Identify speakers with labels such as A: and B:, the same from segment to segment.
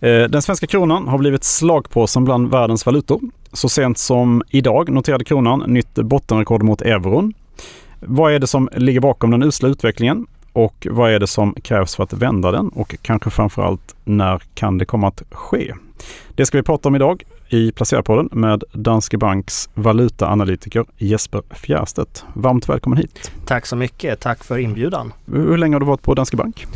A: Eh, den svenska kronan har blivit slagpåsen bland världens valutor. Så sent som idag noterade kronan nytt bottenrekord mot euron. Vad är det som ligger bakom den usla utvecklingen? Och vad är det som krävs för att vända den? Och kanske framförallt, när kan det komma att ske? Det ska vi prata om idag i Placerarpodden med Danske Banks valutaanalytiker Jesper Fjärstedt. Varmt välkommen hit!
B: Tack så mycket, tack för inbjudan.
A: Hur länge har du varit på Danske Bank?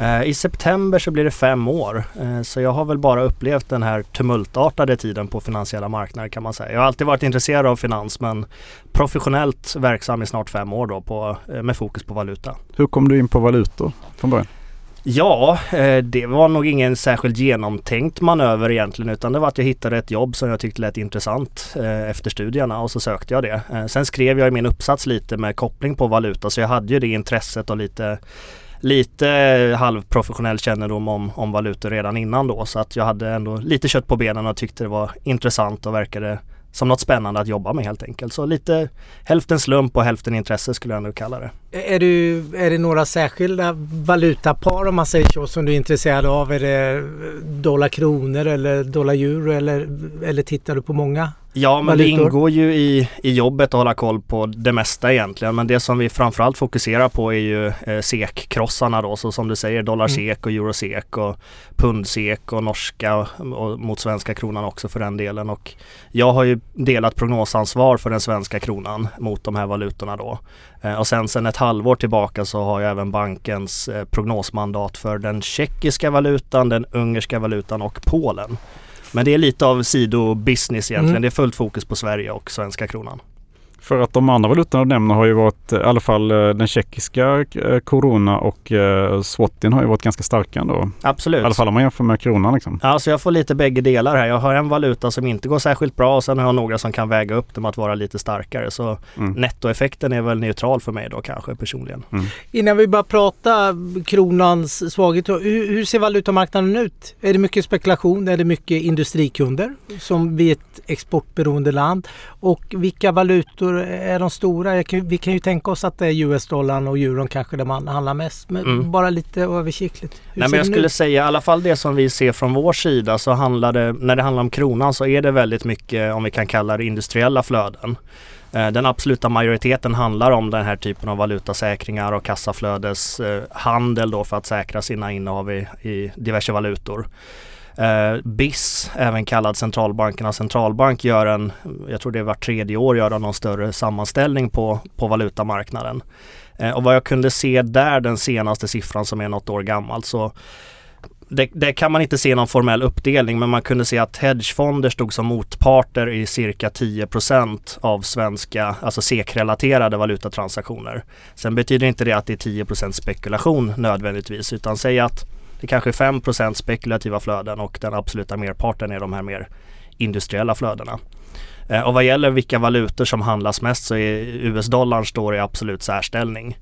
B: Eh, I september så blir det fem år eh, så jag har väl bara upplevt den här tumultartade tiden på finansiella marknader kan man säga. Jag har alltid varit intresserad av finans men professionellt verksam i snart fem år då på, eh, med fokus på valuta.
A: Hur kom du in på valutor från början?
B: Ja, det var nog ingen särskilt genomtänkt manöver egentligen utan det var att jag hittade ett jobb som jag tyckte lät intressant efter studierna och så sökte jag det. Sen skrev jag i min uppsats lite med koppling på valuta så jag hade ju det intresset och lite lite halvprofessionell kännedom om, om valutor redan innan då så att jag hade ändå lite kött på benen och tyckte det var intressant och verkade som något spännande att jobba med helt enkelt. Så lite hälften slump och hälften intresse skulle jag ändå kalla det.
C: Är, du, är det några särskilda valutapar om man säger så som du är intresserad av? Är det dollar kronor eller dollar euro eller, eller tittar du på många?
B: Ja men valutor? det ingår ju i, i jobbet att hålla koll på det mesta egentligen. Men det som vi framförallt fokuserar på är ju eh, SEK-krossarna då. Så som du säger dollar-SEK och euro-SEK och pund-SEK och norska och mot svenska kronan också för den delen. Och jag har ju delat prognosansvar för den svenska kronan mot de här valutorna då. Eh, och sen sen ett halvår tillbaka så har jag även bankens eh, prognosmandat för den tjeckiska valutan, den ungerska valutan och Polen. Men det är lite av sidobusiness egentligen. Mm. Det är fullt fokus på Sverige och svenska kronan.
A: För att de andra valutorna du nämner har ju varit, i alla fall eh, den tjeckiska corona eh, och eh, Swatien har ju varit ganska starka ändå.
B: Absolut.
A: I alla fall om man jämför med kronan liksom.
B: Ja, så jag får lite bägge delar här. Jag har en valuta som inte går särskilt bra och sen har jag några som kan väga upp dem att vara lite starkare. Så mm. nettoeffekten är väl neutral för mig då kanske personligen. Mm.
C: Innan vi börjar prata kronans svaghet, hur, hur ser valutamarknaden ut? Är det mycket spekulation? Är det mycket industrikunder som vi är ett exportberoende land? Och vilka valutor är de stora? Kan, vi kan ju tänka oss att det är US-dollarn och euron kanske där man handlar mest. Men mm. bara lite översiktligt.
B: Hur Nej, men jag skulle ut? säga i alla fall det som vi ser från vår sida så handlar det, när det handlar om kronan så är det väldigt mycket om vi kan kalla det industriella flöden. Eh, den absoluta majoriteten handlar om den här typen av valutasäkringar och kassaflödeshandel då för att säkra sina innehav i, i diverse valutor. Eh, BIS, även kallad centralbankernas centralbank, gör en, jag tror det är vart tredje år, gör någon större sammanställning på, på valutamarknaden. Eh, och vad jag kunde se där, den senaste siffran som är något år gammalt, så det, det, kan man inte se någon formell uppdelning men man kunde se att hedgefonder stod som motparter i cirka 10% av svenska, alltså SEK-relaterade valutatransaktioner. Sen betyder inte det att det är 10% spekulation nödvändigtvis utan säg att det kanske är 5% spekulativa flöden och den absoluta merparten är de här mer industriella flödena. Eh, och vad gäller vilka valutor som handlas mest så är US-dollarn står i absolut särställning.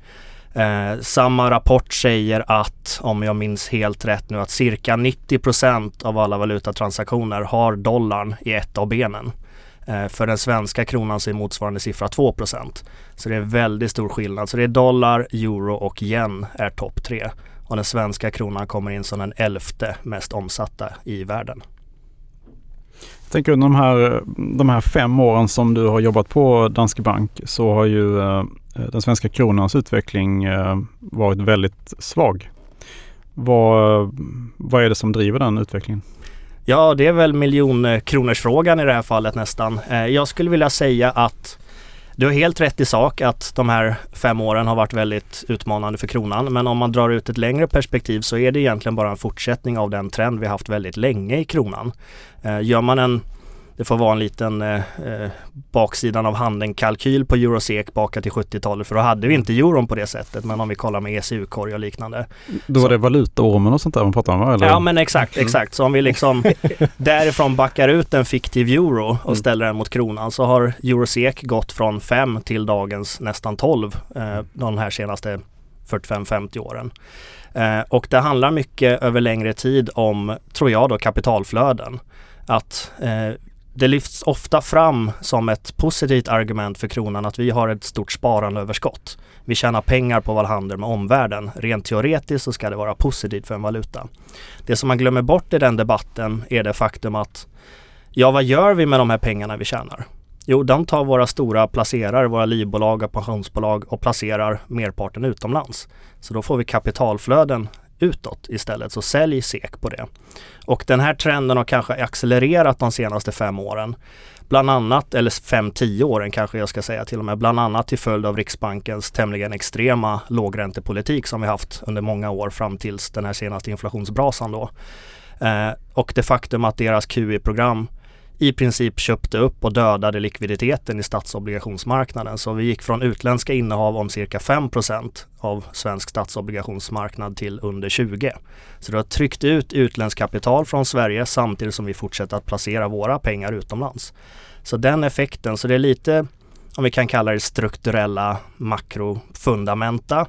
B: Eh, samma rapport säger att, om jag minns helt rätt nu, att cirka 90% av alla valutatransaktioner har dollarn i ett av benen. Eh, för den svenska kronan så är motsvarande siffra 2% Så det är väldigt stor skillnad. Så det är dollar, euro och yen är topp tre och den svenska kronan kommer in som den elfte mest omsatta i världen.
A: Jag tänker under de här, de här fem åren som du har jobbat på Danske Bank så har ju eh, den svenska kronans utveckling eh, varit väldigt svag. Vad, vad är det som driver den utvecklingen?
B: Ja, det är väl miljonkronorsfrågan i det här fallet nästan. Eh, jag skulle vilja säga att du har helt rätt i sak att de här fem åren har varit väldigt utmanande för kronan. Men om man drar ut ett längre perspektiv så är det egentligen bara en fortsättning av den trend vi haft väldigt länge i kronan. Eh, gör man en det får vara en liten eh, eh baksidan av handen kalkyl på Eurosek baka till 70-talet för då hade vi inte euron på det sättet. Men om vi kollar med ECU-korg och liknande.
A: Då var det valutaormen och sånt där man pratade om
B: Eller? Ja men exakt, mm. exakt. Så om vi liksom därifrån backar ut en fiktiv euro och mm. ställer den mot kronan så har Eurosek gått från 5 till dagens nästan 12 eh, de här senaste 45-50 åren. Eh, och det handlar mycket över längre tid om, tror jag då, kapitalflöden. Att eh, det lyfts ofta fram som ett positivt argument för kronan att vi har ett stort sparandeöverskott. Vi tjänar pengar på vår handel med omvärlden. Rent teoretiskt så ska det vara positivt för en valuta. Det som man glömmer bort i den debatten är det faktum att ja, vad gör vi med de här pengarna vi tjänar? Jo, de tar våra stora placerare, våra livbolag och pensionsbolag och placerar merparten utomlands. Så då får vi kapitalflöden utåt istället. Så sälj SEK på det. Och den här trenden har kanske accelererat de senaste fem åren. Bland annat, eller fem, tio åren kanske jag ska säga till och med, bland annat till följd av Riksbankens tämligen extrema lågräntepolitik som vi haft under många år fram tills den här senaste inflationsbrasan då. Eh, och det faktum att deras QE-program i princip köpte upp och dödade likviditeten i statsobligationsmarknaden. Så vi gick från utländska innehav om cirka 5% av svensk statsobligationsmarknad till under 20. Så det har tryckt ut utländskt kapital från Sverige samtidigt som vi fortsätter att placera våra pengar utomlands. Så den effekten, så det är lite om vi kan kalla det strukturella makrofundamenta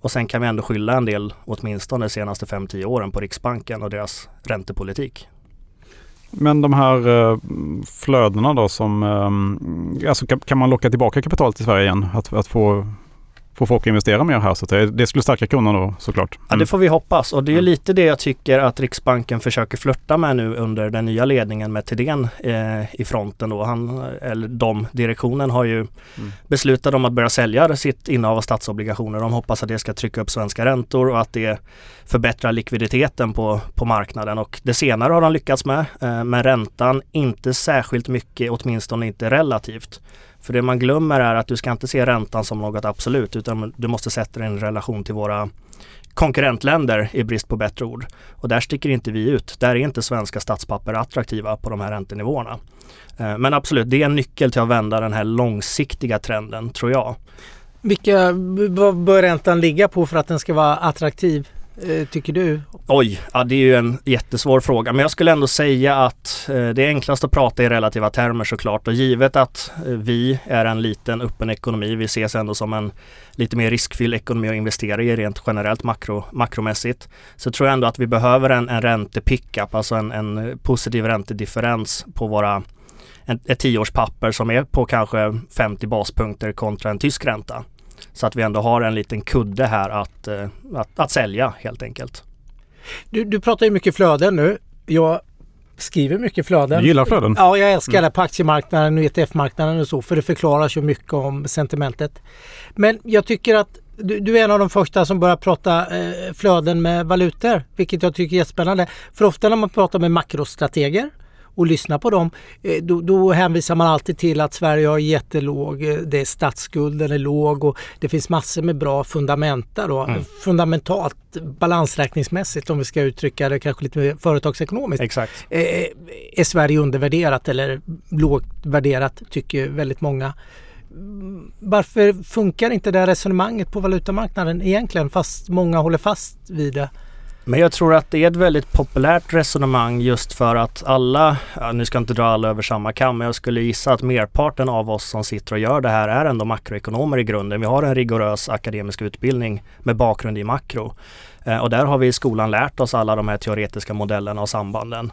B: och sen kan vi ändå skylla en del, åtminstone de senaste 5-10 åren, på Riksbanken och deras räntepolitik.
A: Men de här eh, flödena då som, eh, alltså kan, kan, man locka tillbaka kapital till Sverige igen? Att, att få få folk investera mer här. Så det, det skulle stärka kronan då såklart. Mm.
B: Ja det får vi hoppas och det är mm. lite det jag tycker att Riksbanken försöker flörta med nu under den nya ledningen med Thedéen eh, i fronten då. Han, eller de, direktionen har ju mm. beslutat om att börja sälja sitt innehav av statsobligationer. De hoppas att det ska trycka upp svenska räntor och att det förbättrar likviditeten på, på marknaden och det senare har de lyckats med. Eh, men räntan inte särskilt mycket, åtminstone inte relativt. För det man glömmer är att du ska inte se räntan som något absolut utan du måste sätta den i relation till våra konkurrentländer i brist på bättre ord. Och där sticker inte vi ut. Där är inte svenska statspapper attraktiva på de här räntenivåerna. Eh, men absolut, det är en nyckel till att vända den här långsiktiga trenden tror jag.
C: Vilka bör räntan ligga på för att den ska vara attraktiv? Eh, tycker du?
B: Oj, ja, det är ju en jättesvår fråga. Men jag skulle ändå säga att eh, det är enklast att prata i relativa termer såklart. Och givet att eh, vi är en liten öppen ekonomi, vi ses ändå som en lite mer riskfylld ekonomi att investera i rent generellt makro, makromässigt. Så tror jag ändå att vi behöver en, en räntepickup, alltså en, en positiv räntedifferens på våra en, ett tioårspapper som är på kanske 50 baspunkter kontra en tysk ränta. Så att vi ändå har en liten kudde här att, eh, att, att sälja helt enkelt.
C: Du, du pratar ju mycket flöden nu. Jag skriver mycket flöden.
A: Du gillar flöden?
C: Ja, jag älskar mm. det på aktiemarknaden och ETF-marknaden och så för det förklarar så mycket om sentimentet. Men jag tycker att du, du är en av de första som börjar prata eh, flöden med valutor, vilket jag tycker är jättespännande. För ofta när man pratar med makrostrateger och lyssna på dem, eh, då, då hänvisar man alltid till att Sverige har jättelåg, eh, det är statsskulden är låg och det finns massor med bra fundamenta då. Mm. Fundamentalt, balansräkningsmässigt om vi ska uttrycka det kanske lite mer företagsekonomiskt.
B: Exakt.
C: Eh, är Sverige undervärderat eller lågt värderat tycker väldigt många. Varför funkar inte det resonemanget på valutamarknaden egentligen fast många håller fast vid det?
B: Men jag tror att det är ett väldigt populärt resonemang just för att alla, nu ska jag inte dra alla över samma kam, men jag skulle gissa att merparten av oss som sitter och gör det här är ändå makroekonomer i grunden. Vi har en rigorös akademisk utbildning med bakgrund i makro. Eh, och där har vi i skolan lärt oss alla de här teoretiska modellerna och sambanden.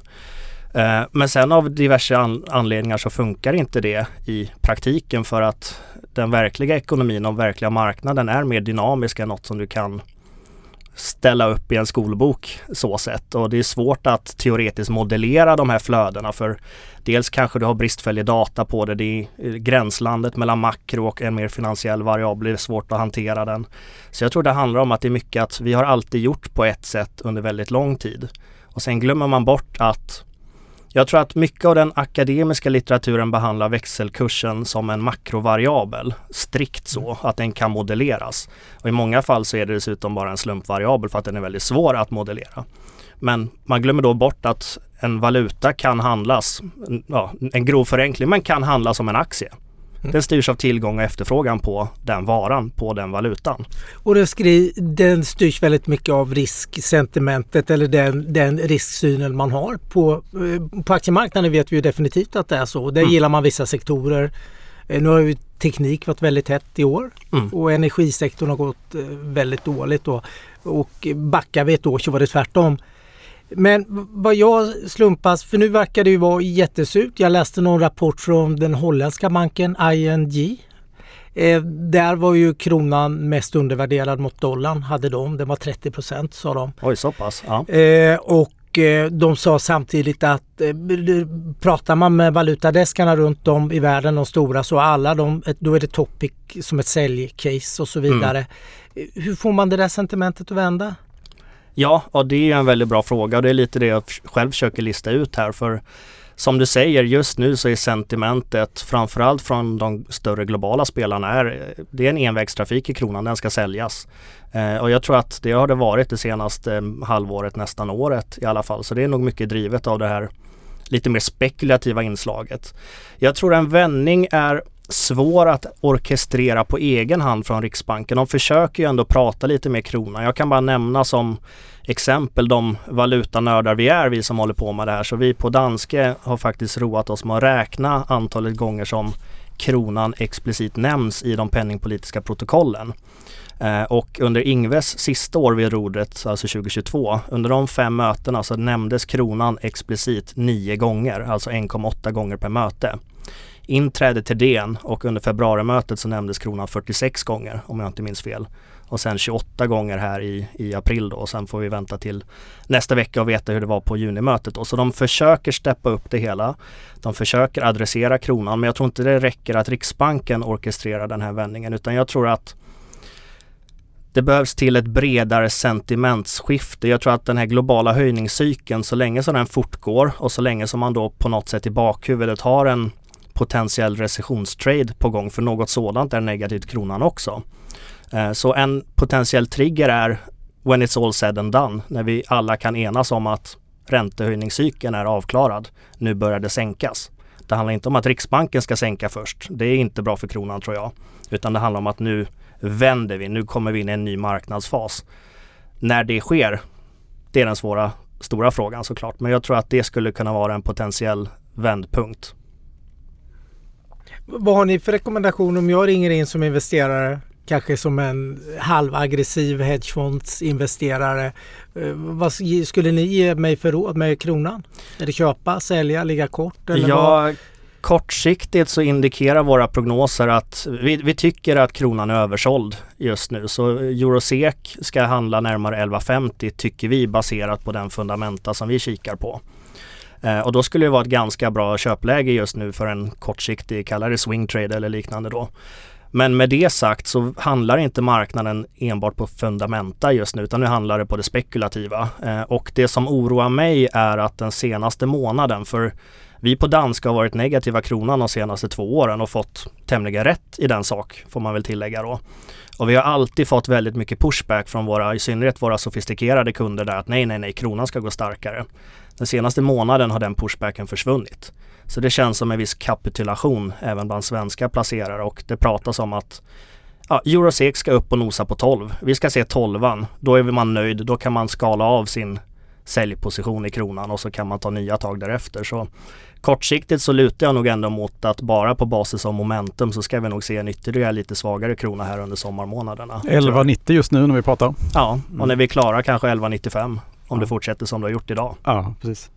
B: Eh, men sen av diverse anledningar så funkar inte det i praktiken för att den verkliga ekonomin och verkliga marknaden är mer dynamisk än något som du kan ställa upp i en skolbok så sett och det är svårt att teoretiskt modellera de här flödena för dels kanske du har bristfällig data på det. Det är eh, gränslandet mellan makro och en mer finansiell variabel. Det är svårt att hantera den. Så jag tror det handlar om att det är mycket att vi har alltid gjort på ett sätt under väldigt lång tid. Och sen glömmer man bort att jag tror att mycket av den akademiska litteraturen behandlar växelkursen som en makrovariabel. Strikt så, mm. att den kan modelleras. Och I många fall så är det dessutom bara en slumpvariabel för att den är väldigt svår att modellera. Men man glömmer då bort att en valuta kan handlas, ja, en grov förenkling, men kan handlas som en aktie. Mm. Den styrs av tillgång och efterfrågan på den varan, på den valutan.
C: Och den, skri, den styrs väldigt mycket av risksentimentet eller den, den risksynen man har. På, eh, på aktiemarknaden vet vi ju definitivt att det är så. Där mm. gillar man vissa sektorer. Eh, nu har ju teknik varit väldigt hett i år mm. och energisektorn har gått eh, väldigt dåligt. Då. Och backar vi ett år så var det tvärtom. Men vad jag slumpas, för nu verkar det ju vara jättesurt. Jag läste någon rapport från den holländska banken ING. Eh, där var ju kronan mest undervärderad mot dollarn, hade de. Den var 30 procent sa de.
B: Oj, så pass. Ja.
C: Eh, och eh, de sa samtidigt att eh, pratar man med valutadeskarna runt om i världen, de stora, så alla de, då är det Topic som ett säljcase och så vidare. Mm. Hur får man det där sentimentet att vända?
B: Ja, och det är en väldigt bra fråga och det är lite det jag själv försöker lista ut här. För som du säger, just nu så är sentimentet framförallt från de större globala spelarna är det är en envägstrafik i kronan, den ska säljas. Eh, och jag tror att det har det varit det senaste mm, halvåret, nästan året i alla fall. Så det är nog mycket drivet av det här lite mer spekulativa inslaget. Jag tror en vändning är svår att orkestrera på egen hand från Riksbanken. De försöker ju ändå prata lite med kronan. Jag kan bara nämna som exempel de valutanördar vi är, vi som håller på med det här. Så vi på Danske har faktiskt roat oss med att räkna antalet gånger som kronan explicit nämns i de penningpolitiska protokollen. Eh, och under Ingves sista år vid rodret, alltså 2022, under de fem mötena så nämndes kronan explicit nio gånger, alltså 1,8 gånger per möte inträde till DN och under februarimötet så nämndes kronan 46 gånger om jag inte minns fel. Och sen 28 gånger här i, i april då och sen får vi vänta till nästa vecka och veta hur det var på junimötet då. Så de försöker steppa upp det hela. De försöker adressera kronan men jag tror inte det räcker att Riksbanken orkestrerar den här vändningen utan jag tror att det behövs till ett bredare sentimentsskifte. Jag tror att den här globala höjningscykeln så länge som den fortgår och så länge som man då på något sätt i bakhuvudet har en potentiell recessionstrade på gång för något sådant är negativt kronan också. Eh, så en potentiell trigger är when it's all said and done, när vi alla kan enas om att räntehöjningscykeln är avklarad. Nu börjar det sänkas. Det handlar inte om att Riksbanken ska sänka först. Det är inte bra för kronan tror jag. Utan det handlar om att nu vänder vi. Nu kommer vi in i en ny marknadsfas. När det sker, det är den svåra, stora frågan såklart. Men jag tror att det skulle kunna vara en potentiell vändpunkt.
C: Vad har ni för rekommendation om jag ringer in som investerare? Kanske som en halvaggressiv hedgefondsinvesterare. Eh, vad skulle ni ge mig för råd med kronan? Är det köpa, sälja, ligga kort?
B: Eller ja, vad? kortsiktigt så indikerar våra prognoser att vi, vi, tycker att kronan är översåld just nu. Så Eurosek ska handla närmare 11,50 tycker vi baserat på den fundamenta som vi kikar på. Eh, och då skulle det vara ett ganska bra köpläge just nu för en kortsiktig, kalla det swing trade eller liknande då. Men med det sagt så handlar inte marknaden enbart på fundamenta just nu utan nu handlar det på det spekulativa. Eh, och det som oroar mig är att den senaste månaden, för vi på Danska har varit negativa kronan de senaste två åren och fått tämligen rätt i den sak, får man väl tillägga då. Och vi har alltid fått väldigt mycket pushback från våra, i synnerhet våra sofistikerade kunder där att nej, nej, nej, kronan ska gå starkare. Den senaste månaden har den pushbacken försvunnit. Så det känns som en viss kapitulation även bland svenska placerare och det pratas om att ja, Eurosex ska upp och nosa på 12. Vi ska se 12 Då är man nöjd. Då kan man skala av sin säljposition i kronan och så kan man ta nya tag därefter. Så kortsiktigt så lutar jag nog ändå mot att bara på basis av momentum så ska vi nog se en ytterligare lite svagare krona här under sommarmånaderna.
A: 11,90 just nu när vi pratar.
B: Ja, och när vi klarar kanske 11,95 om det fortsätter som det har gjort idag.
A: Ja, precis.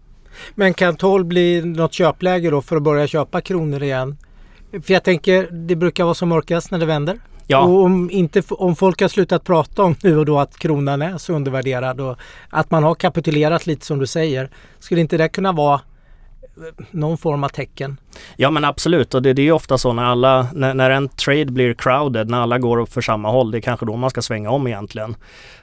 C: Men kan 12 bli något köpläge då för att börja köpa kronor igen? För jag tänker, det brukar vara som mörkast när det vänder. Ja. Och om, inte, om folk har slutat prata om nu och då att kronan är så undervärderad och att man har kapitulerat lite som du säger. Skulle inte det kunna vara någon form av tecken.
B: Ja men absolut och det, det är ofta så när alla, när, när, en trade blir crowded, när alla går för samma håll, det är kanske då man ska svänga om egentligen.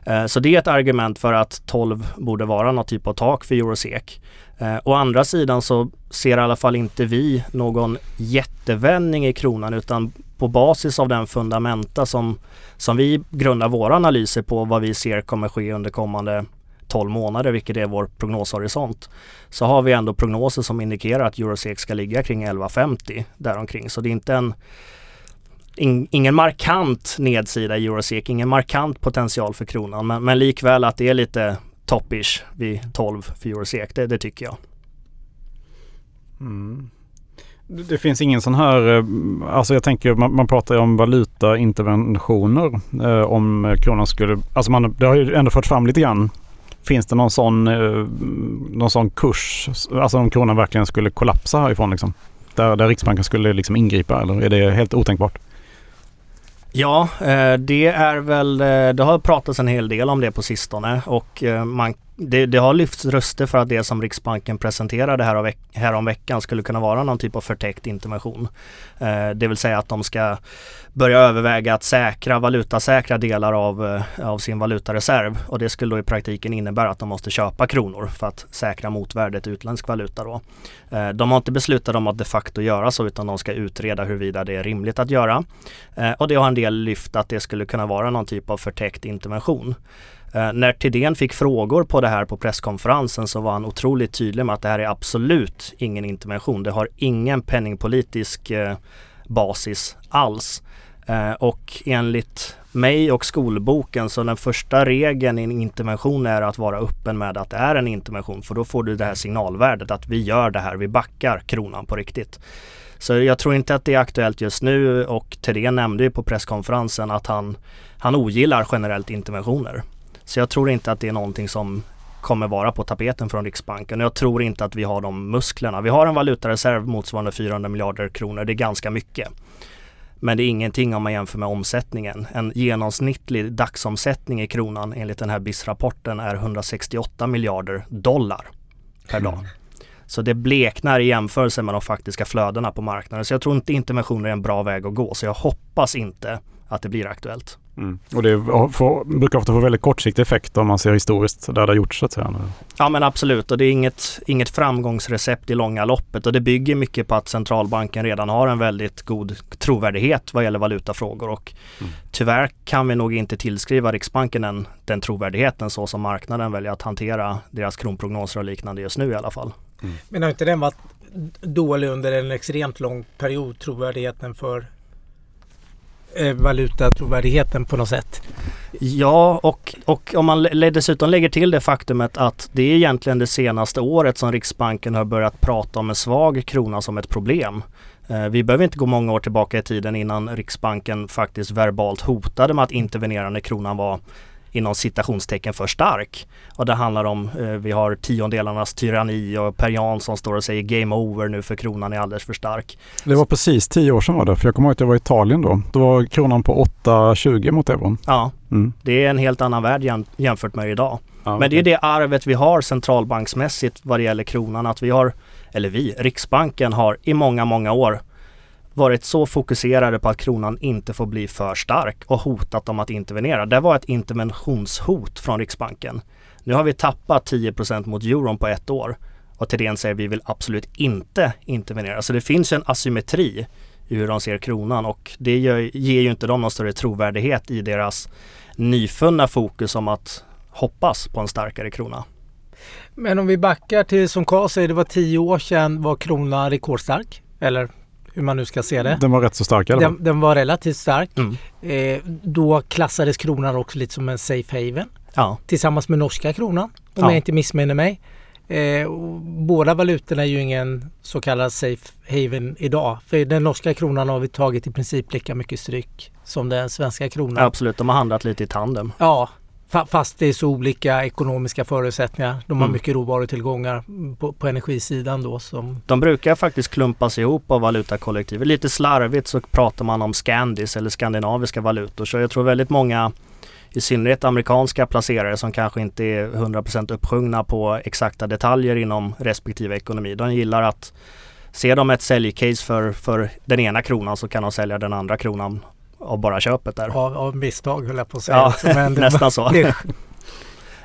B: Eh, så det är ett argument för att 12 borde vara något typ av tak för Eurosek. Eh, å andra sidan så ser i alla fall inte vi någon jättevändning i kronan utan på basis av den fundamenta som, som vi grundar våra analyser på vad vi ser kommer ske under kommande 12 månader, vilket är vår prognoshorisont, så har vi ändå prognoser som indikerar att Eurosex ska ligga kring 11,50 däromkring. Så det är inte en in, ingen markant nedsida i Eurosek, ingen markant potential för kronan, men, men likväl att det är lite toppish vid 12 för Eurosek, det, det tycker jag.
A: Mm. Det finns ingen sån här, eh, alltså jag tänker man, man pratar ju om valutainterventioner eh, om kronan skulle, alltså man, det har ju ändå fört fram lite grann Finns det någon sån, eh, någon sån kurs, alltså om kronan verkligen skulle kollapsa härifrån liksom? Där, där Riksbanken skulle liksom ingripa eller är det helt otänkbart?
B: Ja, eh, det är väl, eh, det har pratats en hel del om det på sistone och man det, det, har lyfts röster för att det som Riksbanken presenterade här, veck här om veckan skulle kunna vara någon typ av förtäckt intervention. Eh, det vill säga att de ska börja överväga att säkra valutasäkra delar av, eh, av sin valutareserv och det skulle då i praktiken innebära att de måste köpa kronor för att säkra motvärdet utländsk valuta. Då. Eh, de har inte beslutat om att de facto göra så utan de ska utreda huruvida det är rimligt att göra. Eh, och det har en del lyft att det skulle kunna vara någon typ av förtäckt intervention. Eh, när Tidén fick frågor på det här på presskonferensen så var han otroligt tydlig med att det här är absolut ingen intervention. Det har ingen penningpolitisk eh, basis alls. Eh, och enligt mig och skolboken så den första regeln i en intervention är att vara öppen med att det är en intervention för då får du det här signalvärdet att vi gör det här, vi backar kronan på riktigt. Så jag tror inte att det är aktuellt just nu och Thedéen nämnde ju på presskonferensen att han, han ogillar generellt interventioner. Så jag tror inte att det är någonting som kommer vara på tapeten från Riksbanken. Jag tror inte att vi har de musklerna. Vi har en valutareserv motsvarande 400 miljarder kronor. Det är ganska mycket. Men det är ingenting om man jämför med omsättningen. En genomsnittlig dagsomsättning i kronan enligt den här BIS-rapporten är 168 miljarder dollar per dag. Mm. Så det bleknar i jämförelse med de faktiska flödena på marknaden. Så jag tror inte interventioner är en bra väg att gå. Så jag hoppas inte att det blir aktuellt.
A: Mm. Och det får, brukar ofta få väldigt kortsiktig effekt om man ser historiskt där det har gjorts så att säga.
B: Ja men absolut och det är inget, inget framgångsrecept i långa loppet och det bygger mycket på att centralbanken redan har en väldigt god trovärdighet vad gäller valutafrågor och mm. tyvärr kan vi nog inte tillskriva Riksbanken den, den trovärdigheten så som marknaden väljer att hantera deras kronprognoser och liknande just nu i alla fall.
C: Mm. Men har inte den varit dålig under en extremt lång period, trovärdigheten för Eh, valutatrovärdigheten på något sätt.
B: Ja, och, och om man dessutom lägger till det faktumet att det är egentligen det senaste året som Riksbanken har börjat prata om en svag krona som ett problem. Eh, vi behöver inte gå många år tillbaka i tiden innan Riksbanken faktiskt verbalt hotade med att intervenera när kronan var inom citationstecken för stark. Och det handlar om, eh, vi har tiondelarnas tyranni och Per Jansson står och säger game over nu för kronan är alldeles för stark.
A: Det var precis tio år sedan var det, för jag kommer ihåg att jag var i Italien då. Då var kronan på 8,20 mot euron.
B: Ja, mm. det är en helt annan värld jäm jämfört med idag. Ja, Men det är det arvet vi har centralbanksmässigt vad det gäller kronan, att vi har, eller vi, Riksbanken har i många, många år varit så fokuserade på att kronan inte får bli för stark och hotat dem att intervenera. Det var ett interventionshot från Riksbanken. Nu har vi tappat 10% mot euron på ett år och Thedéen säger att vi vill absolut inte intervenera. Så det finns en asymmetri i hur de ser kronan och det ger, ger ju inte dem någon större trovärdighet i deras nyfunna fokus om att hoppas på en starkare krona.
C: Men om vi backar till som Karl säger, det var tio år sedan var kronan rekordstark. Eller hur man nu ska se det.
A: Den var rätt så stark i alla
C: fall. Den, den var relativt stark. Mm. Eh, då klassades kronan också lite som en safe haven. Ja. Tillsammans med norska kronan om ja. jag inte missminner mig. Eh, båda valutorna är ju ingen så kallad safe haven idag. För den norska kronan har vi tagit i princip lika mycket stryk som den svenska kronan.
B: Absolut, de har handlat lite i tandem.
C: Ja, Fast det är så olika ekonomiska förutsättningar. De har mm. mycket råvarutillgångar på, på energisidan då. Som...
B: De brukar faktiskt klumpas ihop av valutakollektivet. Lite slarvigt så pratar man om Scandis eller skandinaviska valutor. Så jag tror väldigt många i synnerhet amerikanska placerare som kanske inte är 100% uppsjungna på exakta detaljer inom respektive ekonomi. De gillar att Ser de ett säljcase för, för den ena kronan så kan de sälja den andra kronan av bara köpet där.
C: Av, av misstag höll jag på att säga.
B: Ja, nästan så.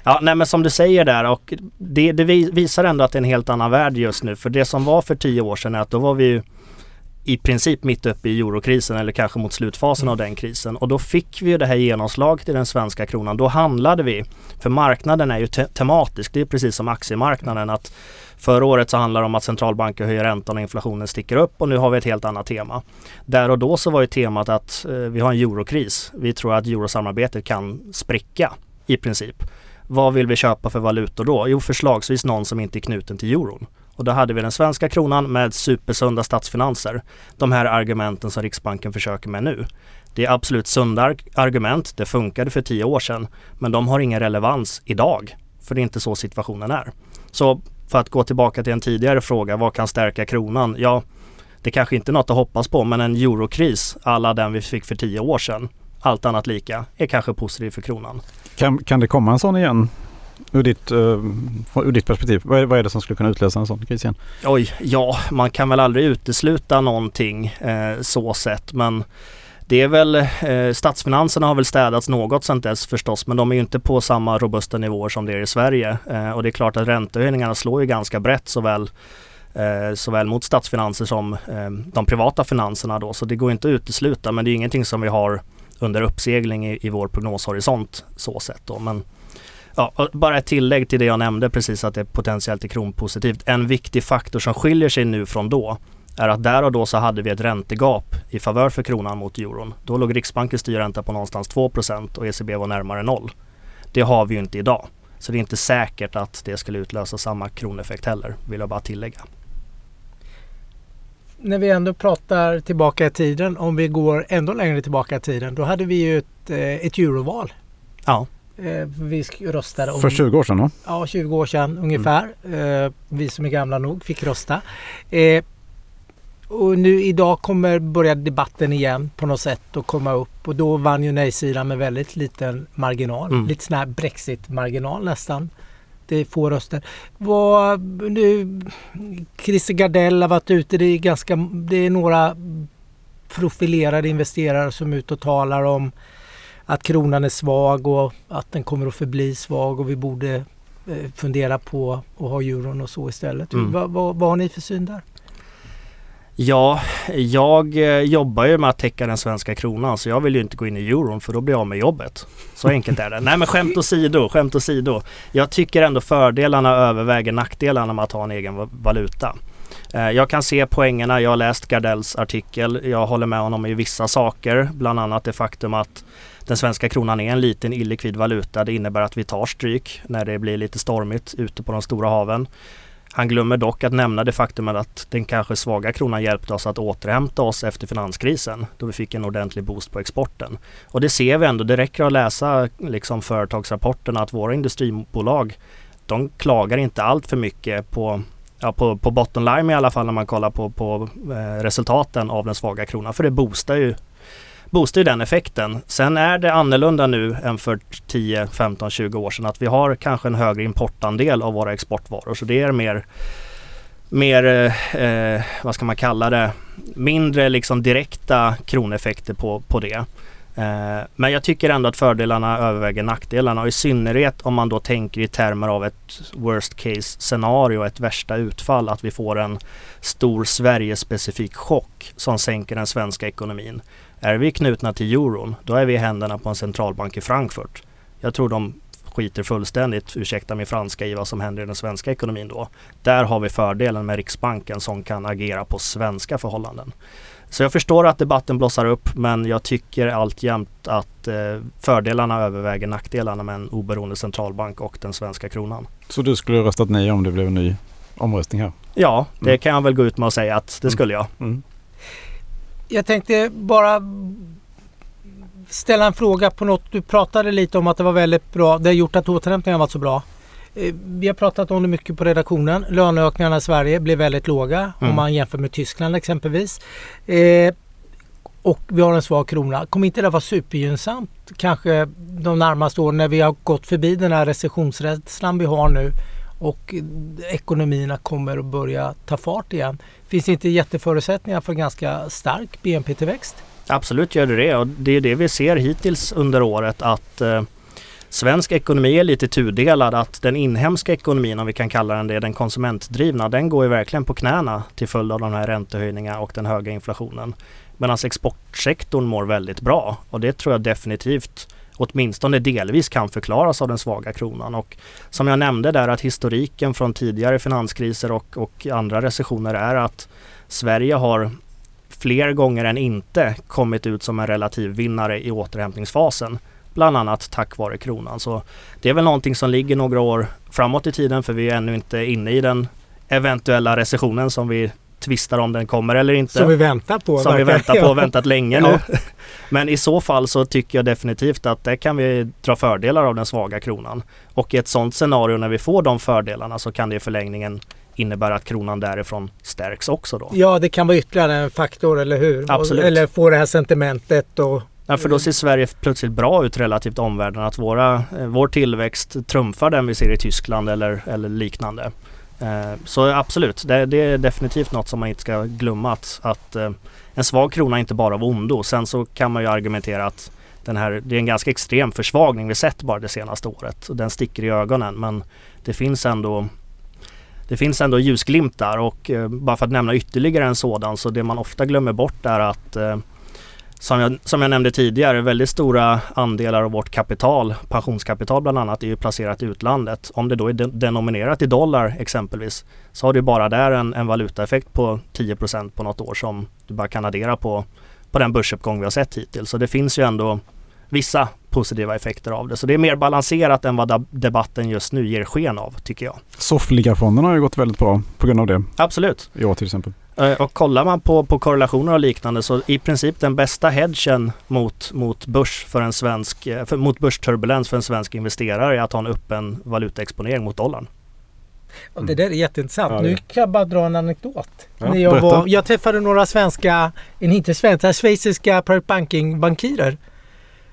B: ja, nej men som du säger där och det, det, visar ändå att det är en helt annan värld just nu. För det som var för tio år sedan är att då var vi ju i princip mitt uppe i eurokrisen eller kanske mot slutfasen mm. av den krisen. Och då fick vi ju det här genomslaget i den svenska kronan. Då handlade vi, för marknaden är ju te tematisk, det är precis som aktiemarknaden att Förra året så handlar det om att centralbanker höjer räntan och inflationen sticker upp och nu har vi ett helt annat tema. Där och då så var ju temat att eh, vi har en eurokris. Vi tror att eurosamarbetet kan spricka i princip. Vad vill vi köpa för valutor då? Jo, förslagsvis någon som inte är knuten till euron. Och då hade vi den svenska kronan med supersunda statsfinanser. De här argumenten som Riksbanken försöker med nu. Det är absolut sunda argument. Det funkade för tio år sedan. Men de har ingen relevans idag. För det är inte så situationen är. Så för att gå tillbaka till en tidigare fråga, vad kan stärka kronan? Ja, det kanske inte är något att hoppas på men en eurokris alla den vi fick för tio år sedan, allt annat lika, är kanske positiv för kronan.
A: Kan, kan det komma en sån igen? Ur ditt, uh, ur ditt perspektiv, vad är, vad är det som skulle kunna utlösa en sån kris igen?
B: Oj, ja, man kan väl aldrig utesluta någonting eh, så sett men det är väl, eh, statsfinanserna har väl städats något sedan dess förstås men de är ju inte på samma robusta nivåer som det är i Sverige. Eh, och det är klart att räntehöjningarna slår ju ganska brett såväl eh, såväl mot statsfinanser som eh, de privata finanserna då. Så det går inte att utesluta men det är ingenting som vi har under uppsegling i, i vår prognoshorisont så sett då. Men ja, bara ett tillägg till det jag nämnde precis att det potentiellt är kronpositivt. En viktig faktor som skiljer sig nu från då är att där och då så hade vi ett räntegap i favör för kronan mot euron. Då låg Riksbankens styrränta på någonstans 2% och ECB var närmare noll. Det har vi ju inte idag. Så det är inte säkert att det skulle utlösa samma kroneffekt heller, vill jag bara tillägga.
C: När vi ändå pratar tillbaka i tiden, om vi går ändå längre tillbaka i tiden, då hade vi ju ett, eh, ett euroval.
B: Ja.
C: Eh, vi röstade om,
A: För 20 år sedan då?
C: Ja, 20 år sedan ungefär. Mm. Vi som är gamla nog fick rösta. Och nu idag kommer börja debatten igen på något sätt att komma upp och då vann ju nej-sidan med väldigt liten marginal. Mm. Lite sån här Brexit-marginal nästan. Det är få röster. Vad, nu, Christer Gardell har varit ute. Det är, ganska, det är några profilerade investerare som är ute och talar om att kronan är svag och att den kommer att förbli svag och vi borde eh, fundera på att ha euron och så istället. Mm. Vad, vad, vad har ni för syn där?
B: Ja, jag eh, jobbar ju med att täcka den svenska kronan så jag vill ju inte gå in i euron för då blir jag av med jobbet. Så enkelt är det. Nej men skämt åsido, skämt åsido. Jag tycker ändå fördelarna överväger nackdelarna med att ha en egen valuta. Eh, jag kan se poängerna, jag har läst Gardells artikel, jag håller med honom i vissa saker, bland annat det faktum att den svenska kronan är en liten illikvid valuta. Det innebär att vi tar stryk när det blir lite stormigt ute på de stora haven. Han glömmer dock att nämna det faktum att den kanske svaga kronan hjälpte oss att återhämta oss efter finanskrisen då vi fick en ordentlig boost på exporten. Och det ser vi ändå, det räcker att läsa liksom företagsrapporterna att våra industribolag de klagar inte allt för mycket på ja, på, på bottom line i alla fall när man kollar på, på eh, resultaten av den svaga kronan. För det boostar ju boostar ju den effekten. Sen är det annorlunda nu än för 10, 15, 20 år sedan att vi har kanske en högre importandel av våra exportvaror. Så det är mer mer, eh, eh vad ska man kalla det, mindre liksom direkta kroneffekter på, på det. Eh, men jag tycker ändå att fördelarna överväger nackdelarna och i synnerhet om man då tänker i termer av ett worst case scenario, ett värsta utfall, att vi får en stor Sverigespecifik chock som sänker den svenska ekonomin. Är vi knutna till euron, då är vi i händerna på en centralbank i Frankfurt. Jag tror de skiter fullständigt, ursäkta min franska, i vad som händer i den svenska ekonomin då. Där har vi fördelen med Riksbanken som kan agera på svenska förhållanden. Så jag förstår att debatten blossar upp men jag tycker alltjämt att eh, fördelarna överväger nackdelarna med en oberoende centralbank och den svenska kronan.
A: Så du skulle röstat nej om det blev en ny omröstning här?
B: Ja, det mm. kan jag väl gå ut med och säga att det mm. skulle jag. Mm.
C: Jag tänkte bara ställa en fråga på något. Du pratade lite om att det var väldigt bra. Det har gjort att återhämtningen varit så bra. Eh, vi har pratat om det mycket på redaktionen. Löneökningarna i Sverige blir väldigt låga mm. om man jämför med Tyskland exempelvis. Eh, och vi har en svag krona. Kommer inte det vara supergynnsamt kanske de närmaste åren när vi har gått förbi den här recessionsrädslan vi har nu och ekonomierna kommer att börja ta fart igen. Finns det inte jätteförutsättningar för ganska stark BNP-tillväxt?
B: Absolut gör det det och det är det vi ser hittills under året att eh, svensk ekonomi är lite tudelad. Att den inhemska ekonomin, om vi kan kalla den det, den konsumentdrivna, den går ju verkligen på knäna till följd av de här räntehöjningarna och den höga inflationen. Medan exportsektorn mår väldigt bra och det tror jag definitivt åtminstone delvis kan förklaras av den svaga kronan. Och som jag nämnde där att historiken från tidigare finanskriser och, och andra recessioner är att Sverige har fler gånger än inte kommit ut som en relativ vinnare i återhämtningsfasen. Bland annat tack vare kronan. Så det är väl någonting som ligger några år framåt i tiden för vi är ännu inte inne i den eventuella recessionen som vi tvistar om den kommer eller inte.
C: Som vi väntar på.
B: Som vi väntar på och väntat länge
C: Ja.
B: nu. Men i så fall så tycker jag definitivt att det kan vi dra fördelar av den svaga kronan. Och i ett sådant scenario när vi får de fördelarna så kan det i förlängningen innebära att kronan därifrån stärks också då.
C: Ja, det kan vara ytterligare en faktor, eller hur?
B: Absolut.
C: Eller få det här sentimentet och
B: Ja, för då ser Sverige plötsligt bra ut relativt omvärlden. Att våra, eh, vår tillväxt trumfar den vi ser i Tyskland eller, eller liknande. Eh, så absolut, det, det är definitivt något som man inte ska glömma. Att, att eh, en svag krona är inte bara av ondo. Sen så kan man ju argumentera att den här, det är en ganska extrem försvagning vi sett bara det senaste året. Och Den sticker i ögonen men det finns ändå det finns ändå ljusglimtar och eh, bara för att nämna ytterligare en sådan så det man ofta glömmer bort är att eh, som jag, som jag nämnde tidigare, väldigt stora andelar av vårt kapital, pensionskapital bland annat, är ju placerat i utlandet. Om det då är denominerat i dollar exempelvis så har du bara där en, en valutaeffekt på 10% på något år som du bara kan addera på, på den börsuppgång vi har sett hittills. Så det finns ju ändå vissa positiva effekter av det. Så det är mer balanserat än vad debatten just nu ger sken av, tycker jag.
A: Soffligafonderna har ju gått väldigt bra på grund av det
B: Absolut.
A: i år till exempel.
B: Eh, Och kollar man på, på korrelationer och liknande så i princip den bästa hedgen mot, mot börs för en svensk, eh, för, mot börsturbulens för en svensk investerare är att ha en öppen valutaexponering mot dollarn.
C: Och det där är jätteintressant.
A: Ja,
C: nu
A: det-
C: kan jag bara dra en anekdot.
A: Ja,
C: När jag,
A: berätta.
C: var, jag träffade några svenska, en inte svenska, schweiziska private banking-bankirer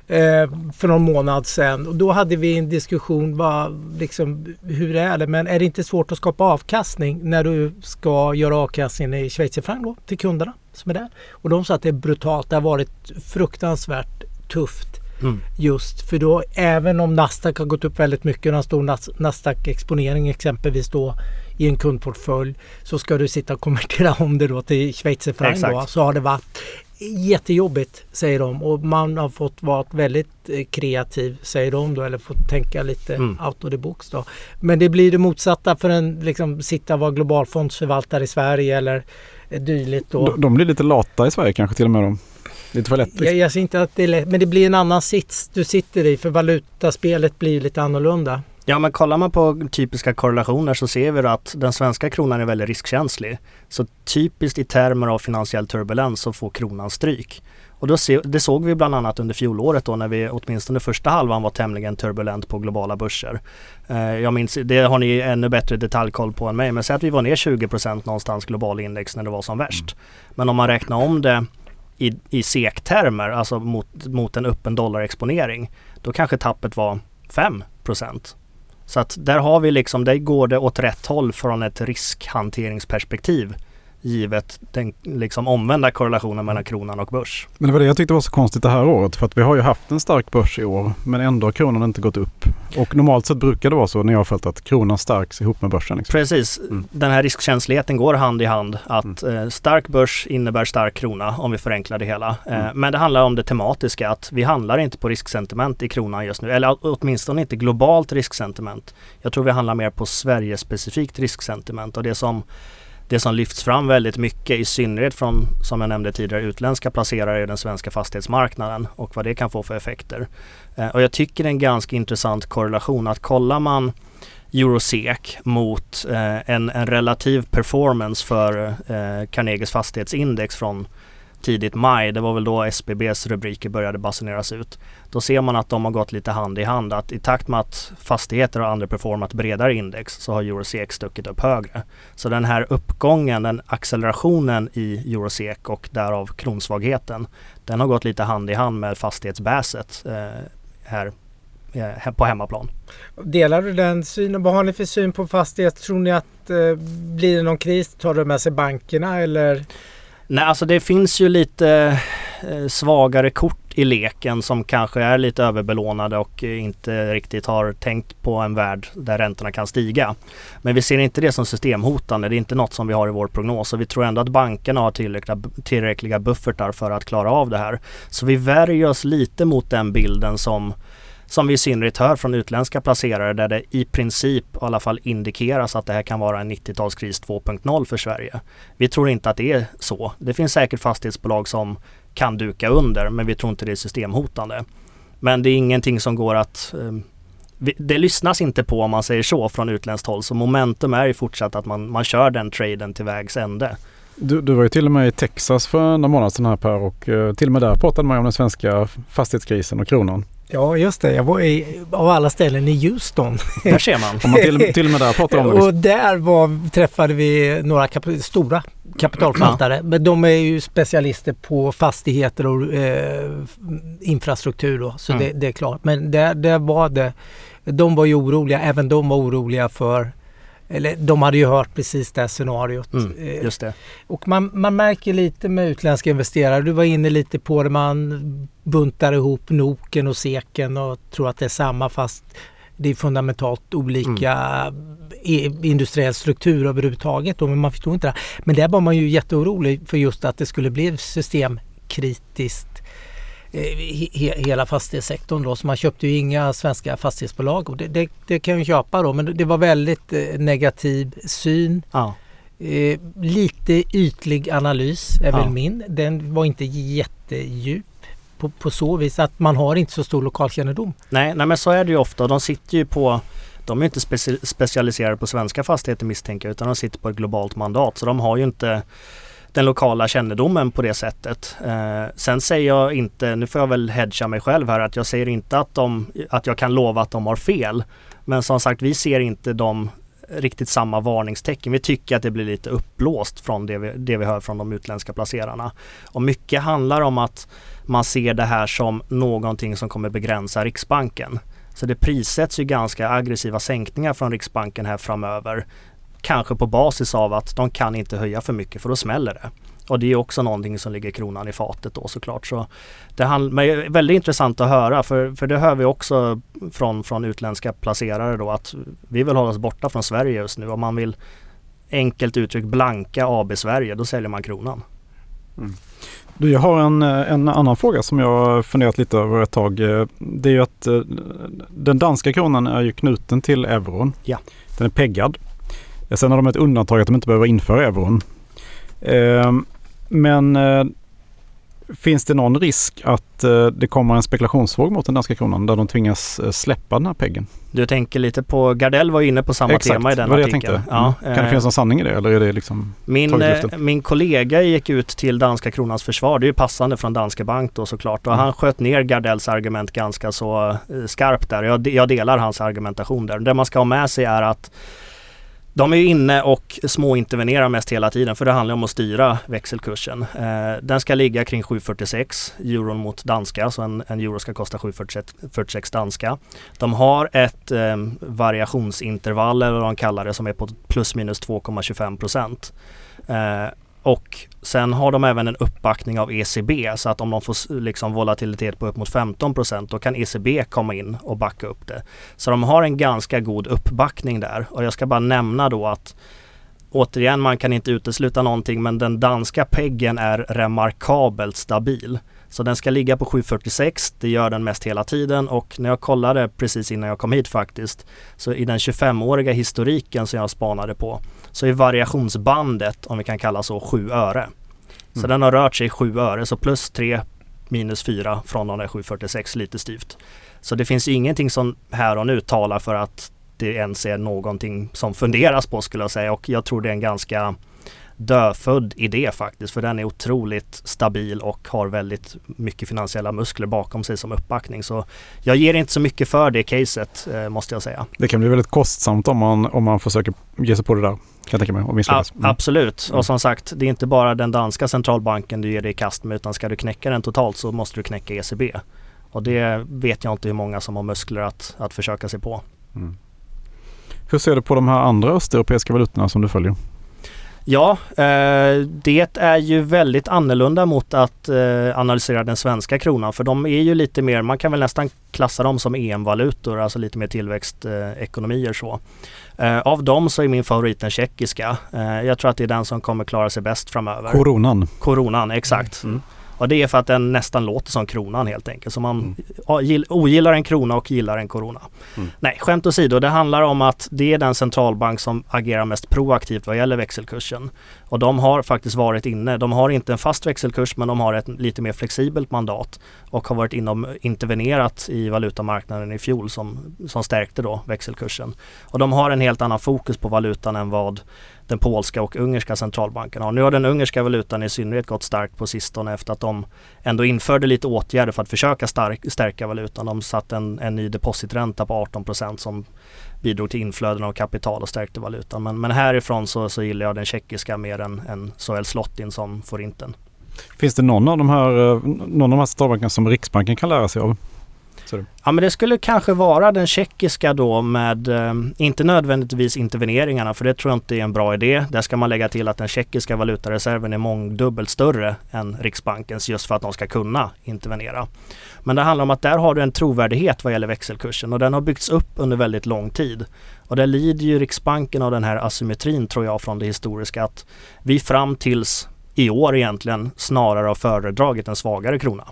C: eh, för någon månad sedan. Och då hade vi en diskussion, vad, liksom, hur är det? Men är det inte svårt att skapa avkastning när du ska göra avkastningen i schweizerfranc då till kunderna som är där? Och de sa att det är brutalt. Det har varit fruktansvärt tufft
B: Mm.
C: Just för då även om Nasdaq har gått upp väldigt mycket, en stor Nas- Nasdaq-exponering exempelvis då i en kundportfölj så ska du sitta och konvertera om det då till schweizerfranc. Så har det varit jättejobbigt säger de och man har fått vara väldigt eh, kreativ säger de då eller fått tänka lite
B: Mm.
C: out of the box då. Men det blir det motsatta för en liksom sitta och vara globalfondsförvaltare i Sverige eller eh, dylikt då.
A: De, de blir lite lata i Sverige kanske till och med. Då. Lite för lätt.
C: Jag, jag ser inte att det är lätt, men det blir en annan sits du sitter i för valutaspelet blir lite annorlunda.
B: Ja men kollar man på typiska korrelationer så ser vi att den svenska kronan är väldigt riskkänslig. Så typiskt i termer av finansiell turbulens så får kronan stryk. Och då se, det såg vi bland annat under fjolåret då när vi åtminstone första halvan var tämligen turbulent på globala börser. Eh, jag minns, det har ni ännu bättre detaljkoll på än mig, men säg att vi var ner 20% någonstans global index när det var som värst. Men om man räknar om det i, i SEK-termer, alltså mot, mot en öppen dollarexponering, då kanske tappet var 5 så att där har vi liksom, där går det åt rätt håll från ett riskhanteringsperspektiv givet den liksom omvända korrelationen mellan kronan och börs.
A: Men det var det jag tyckte var så konstigt det här året. För att vi har ju haft en stark börs i år. Men ändå har kronan inte gått upp. Och normalt sett brukar det vara så när jag har följt att kronan stärks ihop med börsen. Liksom.
B: Precis,
A: Mm.
B: den här riskkänsligheten går hand i hand. Att eh, stark börs innebär stark krona om vi förenklar det hela. Eh,
A: Mm.
B: Men det handlar om det tematiska, att vi handlar inte på risksentiment i kronan just nu. Eller åtminstone inte globalt risksentiment. Jag tror vi handlar mer på Sverige-specifikt risksentiment. Och det som det som lyfts fram väldigt mycket, i synnerhet från, som jag nämnde tidigare, utländska placerare i den svenska fastighetsmarknaden och vad det kan få för effekter. Eh, och jag tycker det är en ganska intressant korrelation att kollar man Eurosec mot eh, en, en relativ performance för eh, Carnegies fastighetsindex från tidigt maj, det var väl då SBBs rubriker började basuneras ut. Då ser man att de har gått lite hand i hand. Att i takt med att fastigheter har underperformat bredare index så har Eurosec stuckit upp högre. Så den här uppgången, den accelerationen i Eurosec och därav kronsvagheten, den har gått lite hand i hand med fastighetsbäset eh, här, eh, på hemmaplan.
C: Delar du den synen? Vad har ni för syn på fastighet? Tror ni att eh, blir det någon kris tar det med sig bankerna eller?
B: Nej, alltså det finns ju lite eh, svagare kort i leken som kanske är lite överbelånade och inte riktigt har tänkt på en värld där räntorna kan stiga. Men vi ser inte det som systemhotande. Det är inte något som vi har i vår prognos och vi tror ändå att bankerna har tillräckliga, tillräckliga buffertar för att klara av det här. Så vi värjer oss lite mot den bilden som som vi i synnerhet hör från utländska placerare där det i princip i alla fall indikeras att det här kan vara en 90-talskris 2.0 för Sverige. Vi tror inte att det är så. Det finns säkert fastighetsbolag som kan duka under men vi tror inte det är systemhotande. Men det är ingenting som går att ehm, det lyssnas inte på om man säger så från utländskt håll så momentum är ju fortsatt att man, man kör den traden till vägs ände.
A: Du, du var ju till och med i Texas för några månader sedan här Per och eh, till och med där pratade man om den svenska fastighetskrisen och kronan.
C: Ja, just det. Jag var i, av alla ställen i Houston.
B: Där ser man.
A: Om man till, till och med där pratade om det.
C: Och där var, träffade vi några kap stora kapitalförvaltare. Men de är ju specialister på fastigheter och eh, infrastruktur då, så
B: Mm.
C: det, det är klart. Men där, där var det, de var ju oroliga, även de var oroliga för eller de hade ju hört precis det scenariot.
B: Mm,
C: Eh,
B: just det.
C: och man, man märker lite med utländska investerare, du var inne lite på det, man buntar ihop Noken och Seken och tror att det är samma fast det är fundamentalt olika i- industriell struktur överhuvudtaget. Då, men man förstår inte det. Men där var man ju jätteorolig för just att det skulle bli systemkritiskt eh, he, he, hela fastighetssektorn då. Så man köpte ju inga svenska fastighetsbolag och det, det, det kan jag ju köpa då. Men det var väldigt eh, negativ syn.
B: Ja.
C: Eh, lite ytlig analys är
B: Ja.
C: väl min. Den var inte jättedjup på, på så vis att man har inte så stor lokalkännedom.
B: Nej, nej men så är det ju ofta. De sitter ju på de är inte speci- specialiserade på svenska fastigheter misstänker jag utan de sitter på ett globalt mandat. Så de har ju inte den lokala kännedomen på det sättet. Eh, sen säger jag inte, nu får jag väl hedga mig själv här, att jag säger inte att, de, att jag kan lova att de har fel. Men som sagt, vi ser inte de riktigt samma varningstecken. Vi tycker att det blir lite uppblåst från det vi, det vi hör från de utländska placerarna. Och mycket handlar om att man ser det här som någonting som kommer begränsa Riksbanken. Så det prissätts ju ganska aggressiva sänkningar från Riksbanken här framöver. Kanske på basis av att de kan inte höja för mycket för då smäller det. Och det är också någonting som ligger kronan i fatet då såklart. Så det hand- men det är väldigt intressant att höra för, för det hör vi också från, från utländska placerare då att vi vill hålla oss borta från Sverige just nu. Om man vill enkelt uttryckt blanka AB Sverige då säljer man kronan.
A: Du, jag har en, en annan fråga som jag funderat lite över ett tag. Det är ju att eh, den danska kronan är ju knuten till euron.
B: Ja.
A: Den är peggad. Sen har de ett undantag att de inte behöver införa euron. Eh, Men eh, finns det någon risk att eh, det kommer en spekulationsvåg mot den danska kronan där de tvingas eh, släppa den här peggen?
B: Du tänker lite på, Gardell var inne på samma tema i den
A: det var det jag
B: artikeln.
A: tänkte.
B: Ja,
A: Mm. Kan det finnas någon sanning i det eller är det liksom
B: Min, min kollega gick ut till danska kronans försvar. Det är ju passande från Danske Bank då såklart. Och
A: Mm.
B: han sköt ner Gardells argument ganska så skarpt där. Jag, jag delar hans argumentation där. Det man ska ha med sig är att de är ju inne och småintervenerar mest hela tiden för det handlar om att styra växelkursen. Eh, den ska ligga kring 7,46 euron mot danska så en, en euro ska kosta 7,46 danska. De har ett eh, variationsintervall eller vad de kallar det som är på plus minus 2,25 procent. Eh, och sen har de även en uppbackning av ECB så att om de får liksom volatilitet på upp mot 15 procent då kan ECB komma in och backa upp det. Så de har en ganska god uppbackning där och jag ska bara nämna då att återigen man kan inte utesluta någonting men den danska peggen är remarkabelt stabil. Så den ska ligga på 7,46. Det gör den mest hela tiden och när jag kollade precis innan jag kom hit faktiskt så i den 25-åriga historiken som jag spanade på så är variationsbandet, om vi kan kalla så, 7 öre. Så
A: Mm.
B: den har rört sig 7 öre, så plus 3 minus 4 från de där 7,46 lite styvt. Så det finns ingenting som här och nu talar för att det ens är någonting som funderas på skulle jag säga och jag tror det är en ganska dödfödd idé faktiskt för den är otroligt stabil och har väldigt mycket finansiella muskler bakom sig som uppbackning. Så jag ger inte så mycket för det caset eh, måste jag säga.
A: Det kan bli väldigt kostsamt om man, om man försöker ge sig på det där. Kan jag tänka mig och misslyckas.
B: Ja, absolut.
A: Mm.
B: Och som sagt, det är inte bara den danska centralbanken du ger dig i kast med utan ska du knäcka den totalt så måste du knäcka ECB. Och det vet jag inte hur många som har muskler att, att försöka sig på.
A: Mm. Hur ser du på de här andra östeuropeiska valutorna som du följer?
B: Ja, eh, det är ju väldigt annorlunda mot att eh, analysera den svenska kronan för de är ju lite mer, man kan väl nästan klassa dem som EM-valutor, alltså lite mer tillväxtekonomier så. Eh, av dem så är min favorit den tjeckiska. Jag tror att det är den som kommer klara sig bäst framöver.
A: Coronan.
B: Coronan, exakt.
A: Mm.
B: Och det är för att den nästan låter som kronan helt enkelt. Så man
A: Mm.
B: ja, gill- ogillar en krona och gillar en korona.
A: Mm.
B: Nej, skämt åsido. Det handlar om att det är den centralbank som agerar mest proaktivt vad gäller växelkursen. Och de har faktiskt varit inne. De har inte en fast växelkurs men de har ett lite mer flexibelt mandat och har varit inne och intervenerat i valutamarknaden i fjol som, som stärkte då växelkursen. Och de har en helt annan fokus på valutan än vad den polska och ungerska centralbanken har. Nu har den ungerska valutan i synnerhet gått starkt på sistone efter att de ändå införde lite åtgärder för att försöka stark, stärka valutan. De satte en, en ny depositränta på 18 procent som bidrog till inflöden av kapital och stärkte valutan. Men, men härifrån så, så gillar jag den tjeckiska mer än, än såväl slottin som forinten.
A: Finns det någon av de här, eh, någon av de här centralbankerna som Riksbanken kan lära sig av?
B: Ja men det skulle kanske vara den tjeckiska då med, eh, inte nödvändigtvis interveneringarna för det tror jag inte är en bra idé. Där ska man lägga till att den tjeckiska valutareserven är mångdubbelt större än Riksbankens just för att de ska kunna intervenera. Men det handlar om att där har du en trovärdighet vad gäller växelkursen och den har byggts upp under väldigt lång tid. Och där lider ju Riksbanken av den här asymmetrin tror jag från det historiska att vi fram tills i år egentligen snarare har föredragit en svagare krona.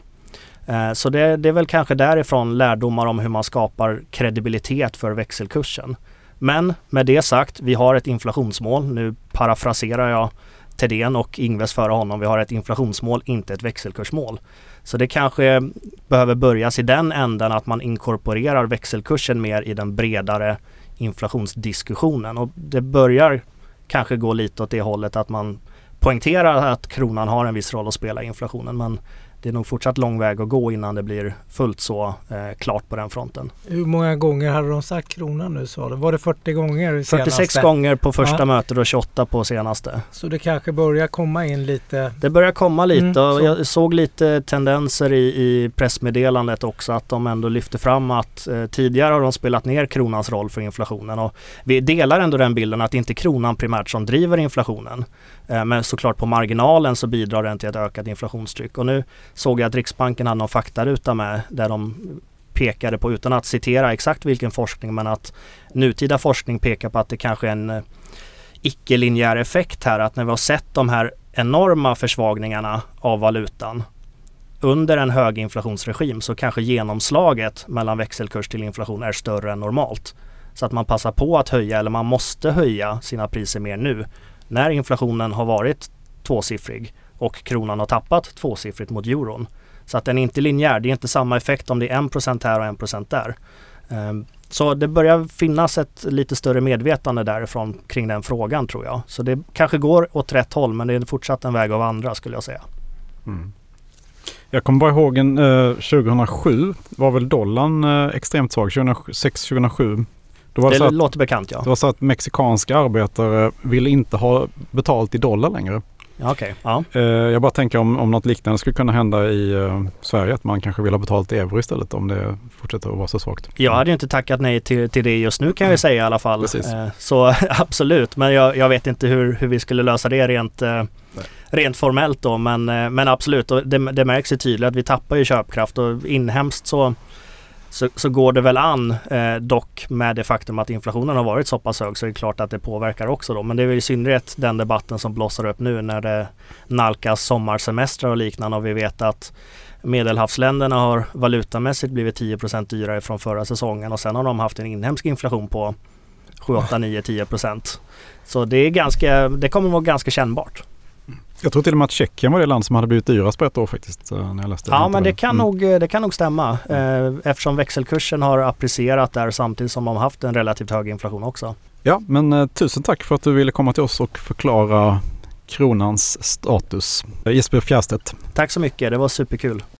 B: Eh, så det, det, är väl kanske därifrån lärdomar om hur man skapar kredibilitet för växelkursen. Men med det sagt, vi har ett inflationsmål. Nu parafraserar jag Thedéen och Ingves före honom. Vi har ett inflationsmål, inte ett växelkursmål. Så det kanske behöver börjas i den änden att man inkorporerar växelkursen mer i den bredare inflationsdiskussionen. Och det börjar kanske gå lite åt det hållet att man poängterar att kronan har en viss roll att spela i inflationen. Men det är nog fortsatt lång väg att gå innan det blir fullt så eh, klart på den fronten.
C: Hur många gånger hade de sagt kronan nu sa du? Var det 40 gånger?
B: 46 gånger på första ja. mötet och 28 på senaste.
C: Så det kanske börjar komma in lite?
B: Det börjar komma lite mm, och jag såg lite tendenser i, i pressmeddelandet också att de ändå lyfter fram att eh, tidigare har de spelat ner kronans roll för inflationen och vi delar ändå den bilden att det inte är kronan primärt som driver inflationen. Eh, men såklart på marginalen så bidrar den till ett ökat inflationstryck och nu såg jag att Riksbanken hade någon faktaruta med där de pekade på, utan att citera exakt vilken forskning, men att nutida forskning pekar på att det kanske är en eh, icke-linjär effekt här. Att när vi har sett de här enorma försvagningarna av valutan under en höginflationsregim så kanske genomslaget mellan växelkurs till inflation är större än normalt. Så att man passar på att höja eller man måste höja sina priser mer nu när inflationen har varit tvåsiffrig och kronan har tappat tvåsiffrigt mot euron. Så att den är inte linjär. Det är inte samma effekt om det är 1% här och 1% där. Ehm, så det börjar finnas ett lite större medvetande därifrån kring den frågan tror jag. Så det kanske går åt rätt håll men det är fortsatt en väg av andra skulle jag säga. Mm.
A: Jag kommer bara ihåg en, eh, 2007 var väl dollarn eh, extremt svag. 2006-2007
B: det, det att, låter bekant ja.
A: Det var så att mexikanska arbetare ville inte ha betalt i dollar längre.
B: Okay, ja.
A: Eh, jag bara tänker om, om något liknande skulle kunna hända i uh, Sverige, att man kanske vill ha betalt i euro istället om det fortsätter att vara så svagt.
B: Jag hade ju inte tackat nej till, till det just nu kan jag mm. säga i alla fall. Uh, så absolut, men jag, jag, vet inte hur, hur vi skulle lösa det rent, rent formellt då. Men, men absolut, och det, det märks ju tydligt att vi tappar ju köpkraft och inhemskt så så, så går det väl an eh, dock med det faktum att inflationen har varit så pass hög så är det klart att det påverkar också då. Men det är väl i synnerhet den debatten som blossar upp nu när det nalkas sommarsemestrar och liknande och vi vet att Medelhavsländerna har valutamässigt blivit 10% dyrare från förra säsongen och sen har de haft en inhemsk inflation på 7, 8, 9, 10% Så det, är ganska, det kommer vara ganska kännbart.
A: Jag tror till och med att Tjeckien var det land som hade blivit dyrast på ett år faktiskt. Eh, när jag läste
B: ja men det kan, mm. nog, eh, det kan nog stämma mm. eftersom växelkursen har apprecierat där samtidigt som de har haft en relativt hög inflation också.
A: Ja men eh, tusen tack för att du ville komma till oss och förklara kronans status. Jesper Fjärstedt.
B: Tack så mycket, det var superkul.